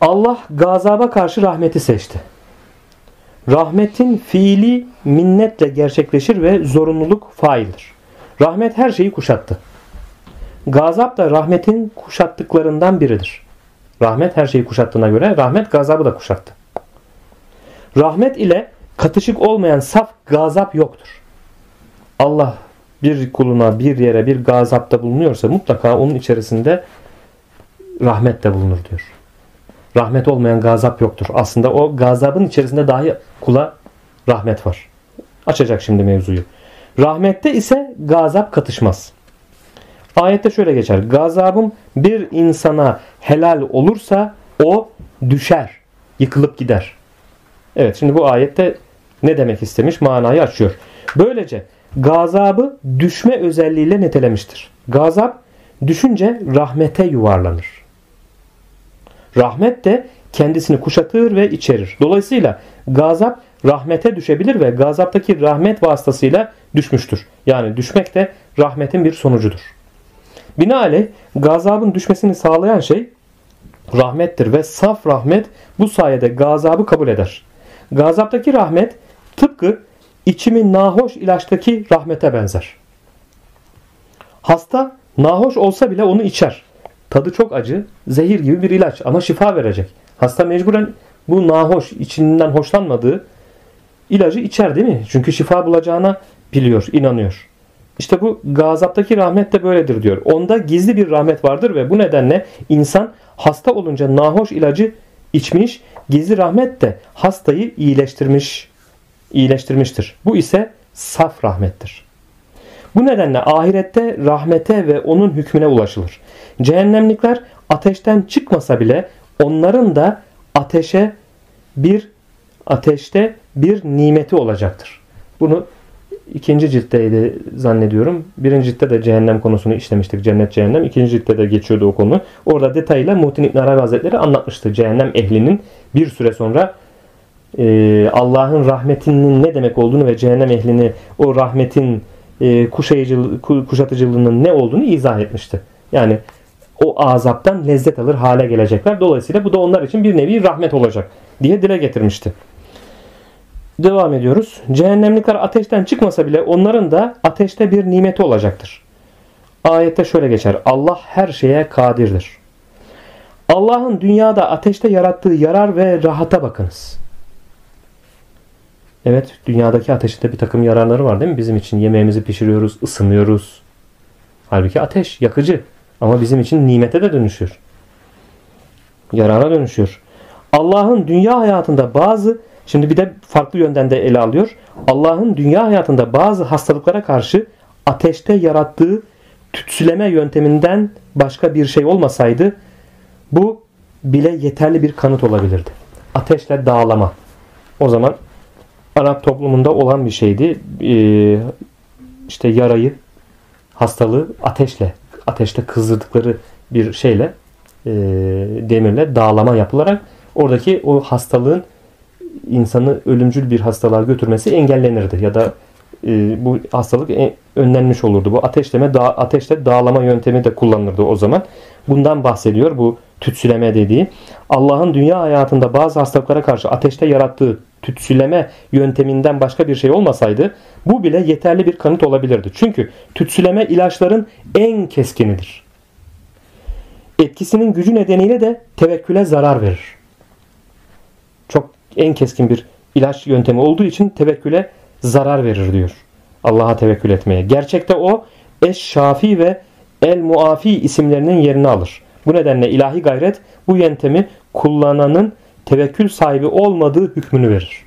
Allah gazaba karşı rahmeti seçti. Rahmetin fiili minnetle gerçekleşir ve zorunluluk faildir. Rahmet her şeyi kuşattı. Gazap da rahmetin kuşattıklarından biridir. Rahmet her şeyi kuşattığına göre rahmet gazabı da kuşattı. Rahmet ile katışık olmayan saf gazap yoktur. Allah bir kuluna bir yere bir gazapta bulunuyorsa mutlaka onun içerisinde rahmet de bulunur diyor. Rahmet olmayan gazap yoktur. Aslında o gazabın içerisinde dahi kula rahmet var. Açacak şimdi mevzuyu. Rahmette ise gazap katışmaz. Ayette şöyle geçer. Gazabım bir insana helal olursa o düşer, yıkılıp gider. Evet şimdi bu ayette ne demek istemiş manayı açıyor. Böylece gazabı düşme özelliğiyle nitelemiştir. Gazap düşünce rahmete yuvarlanır. Rahmet de kendisini kuşatır ve içerir. Dolayısıyla gazap rahmete düşebilir ve gazaptaki rahmet vasıtasıyla düşmüştür. Yani düşmek de rahmetin bir sonucudur. Binaenaleyh gazabın düşmesini sağlayan şey rahmettir ve saf rahmet bu sayede gazabı kabul eder. Gazaptaki rahmet tıpkı içimi nahoş ilaçtaki rahmete benzer. Hasta nahoş olsa bile onu içer. Tadı çok acı, zehir gibi bir ilaç ama şifa verecek. Hasta mecburen bu nahoş, içinden hoşlanmadığı ilacı içer değil mi? Çünkü şifa bulacağına biliyor, inanıyor. İşte bu gazaptaki rahmet de böyledir diyor. Onda gizli bir rahmet vardır ve bu nedenle insan hasta olunca nahoş ilacı içmiş, gizli rahmet de hastayı iyileştirmiş, iyileştirmiştir. Bu ise saf rahmettir. Bu nedenle ahirette rahmete ve onun hükmüne ulaşılır. Cehennemlikler ateşten çıkmasa bile onların da ateşe bir ateşte bir nimeti olacaktır. Bunu ikinci ciltteydi zannediyorum. Birinci ciltte de cehennem konusunu işlemiştik. Cennet cehennem. İkinci ciltte de geçiyordu o konu. Orada detayla Muhtin İbn Arabi Hazretleri anlatmıştı. Cehennem ehlinin bir süre sonra e, Allah'ın rahmetinin ne demek olduğunu ve cehennem ehlini o rahmetin e, kuşatıcılığının ne olduğunu izah etmişti. Yani o azaptan lezzet alır hale gelecekler. Dolayısıyla bu da onlar için bir nevi rahmet olacak diye dile getirmişti. Devam ediyoruz. Cehennemlikler ateşten çıkmasa bile onların da ateşte bir nimeti olacaktır. Ayette şöyle geçer. Allah her şeye kadirdir. Allah'ın dünyada ateşte yarattığı yarar ve rahata bakınız. Evet dünyadaki ateşte bir takım yararları var değil mi? Bizim için yemeğimizi pişiriyoruz, ısınıyoruz. Halbuki ateş yakıcı ama bizim için nimete de dönüşüyor. Yarara dönüşüyor. Allah'ın dünya hayatında bazı Şimdi bir de farklı yönden de ele alıyor. Allah'ın dünya hayatında bazı hastalıklara karşı ateşte yarattığı tütsüleme yönteminden başka bir şey olmasaydı bu bile yeterli bir kanıt olabilirdi. Ateşle dağlama. O zaman Arap toplumunda olan bir şeydi. Ee, işte yarayı, hastalığı ateşle, ateşte kızdırdıkları bir şeyle, e, demirle dağlama yapılarak oradaki o hastalığın insanı ölümcül bir hastalığa götürmesi engellenirdi ya da e, bu hastalık önlenmiş olurdu. Bu ateşleme dağ, ateşte dağlama yöntemi de kullanılırdı o zaman. Bundan bahsediyor bu tütsüleme dediği. Allah'ın dünya hayatında bazı hastalıklara karşı ateşte yarattığı tütsüleme yönteminden başka bir şey olmasaydı bu bile yeterli bir kanıt olabilirdi. Çünkü tütsüleme ilaçların en keskinidir. Etkisinin gücü nedeniyle de tevekküle zarar verir. Çok en keskin bir ilaç yöntemi olduğu için tevekküle zarar verir diyor. Allah'a tevekkül etmeye. Gerçekte o Eş Şafi ve El Muafi isimlerinin yerini alır. Bu nedenle ilahi gayret bu yöntemi kullananın tevekkül sahibi olmadığı hükmünü verir.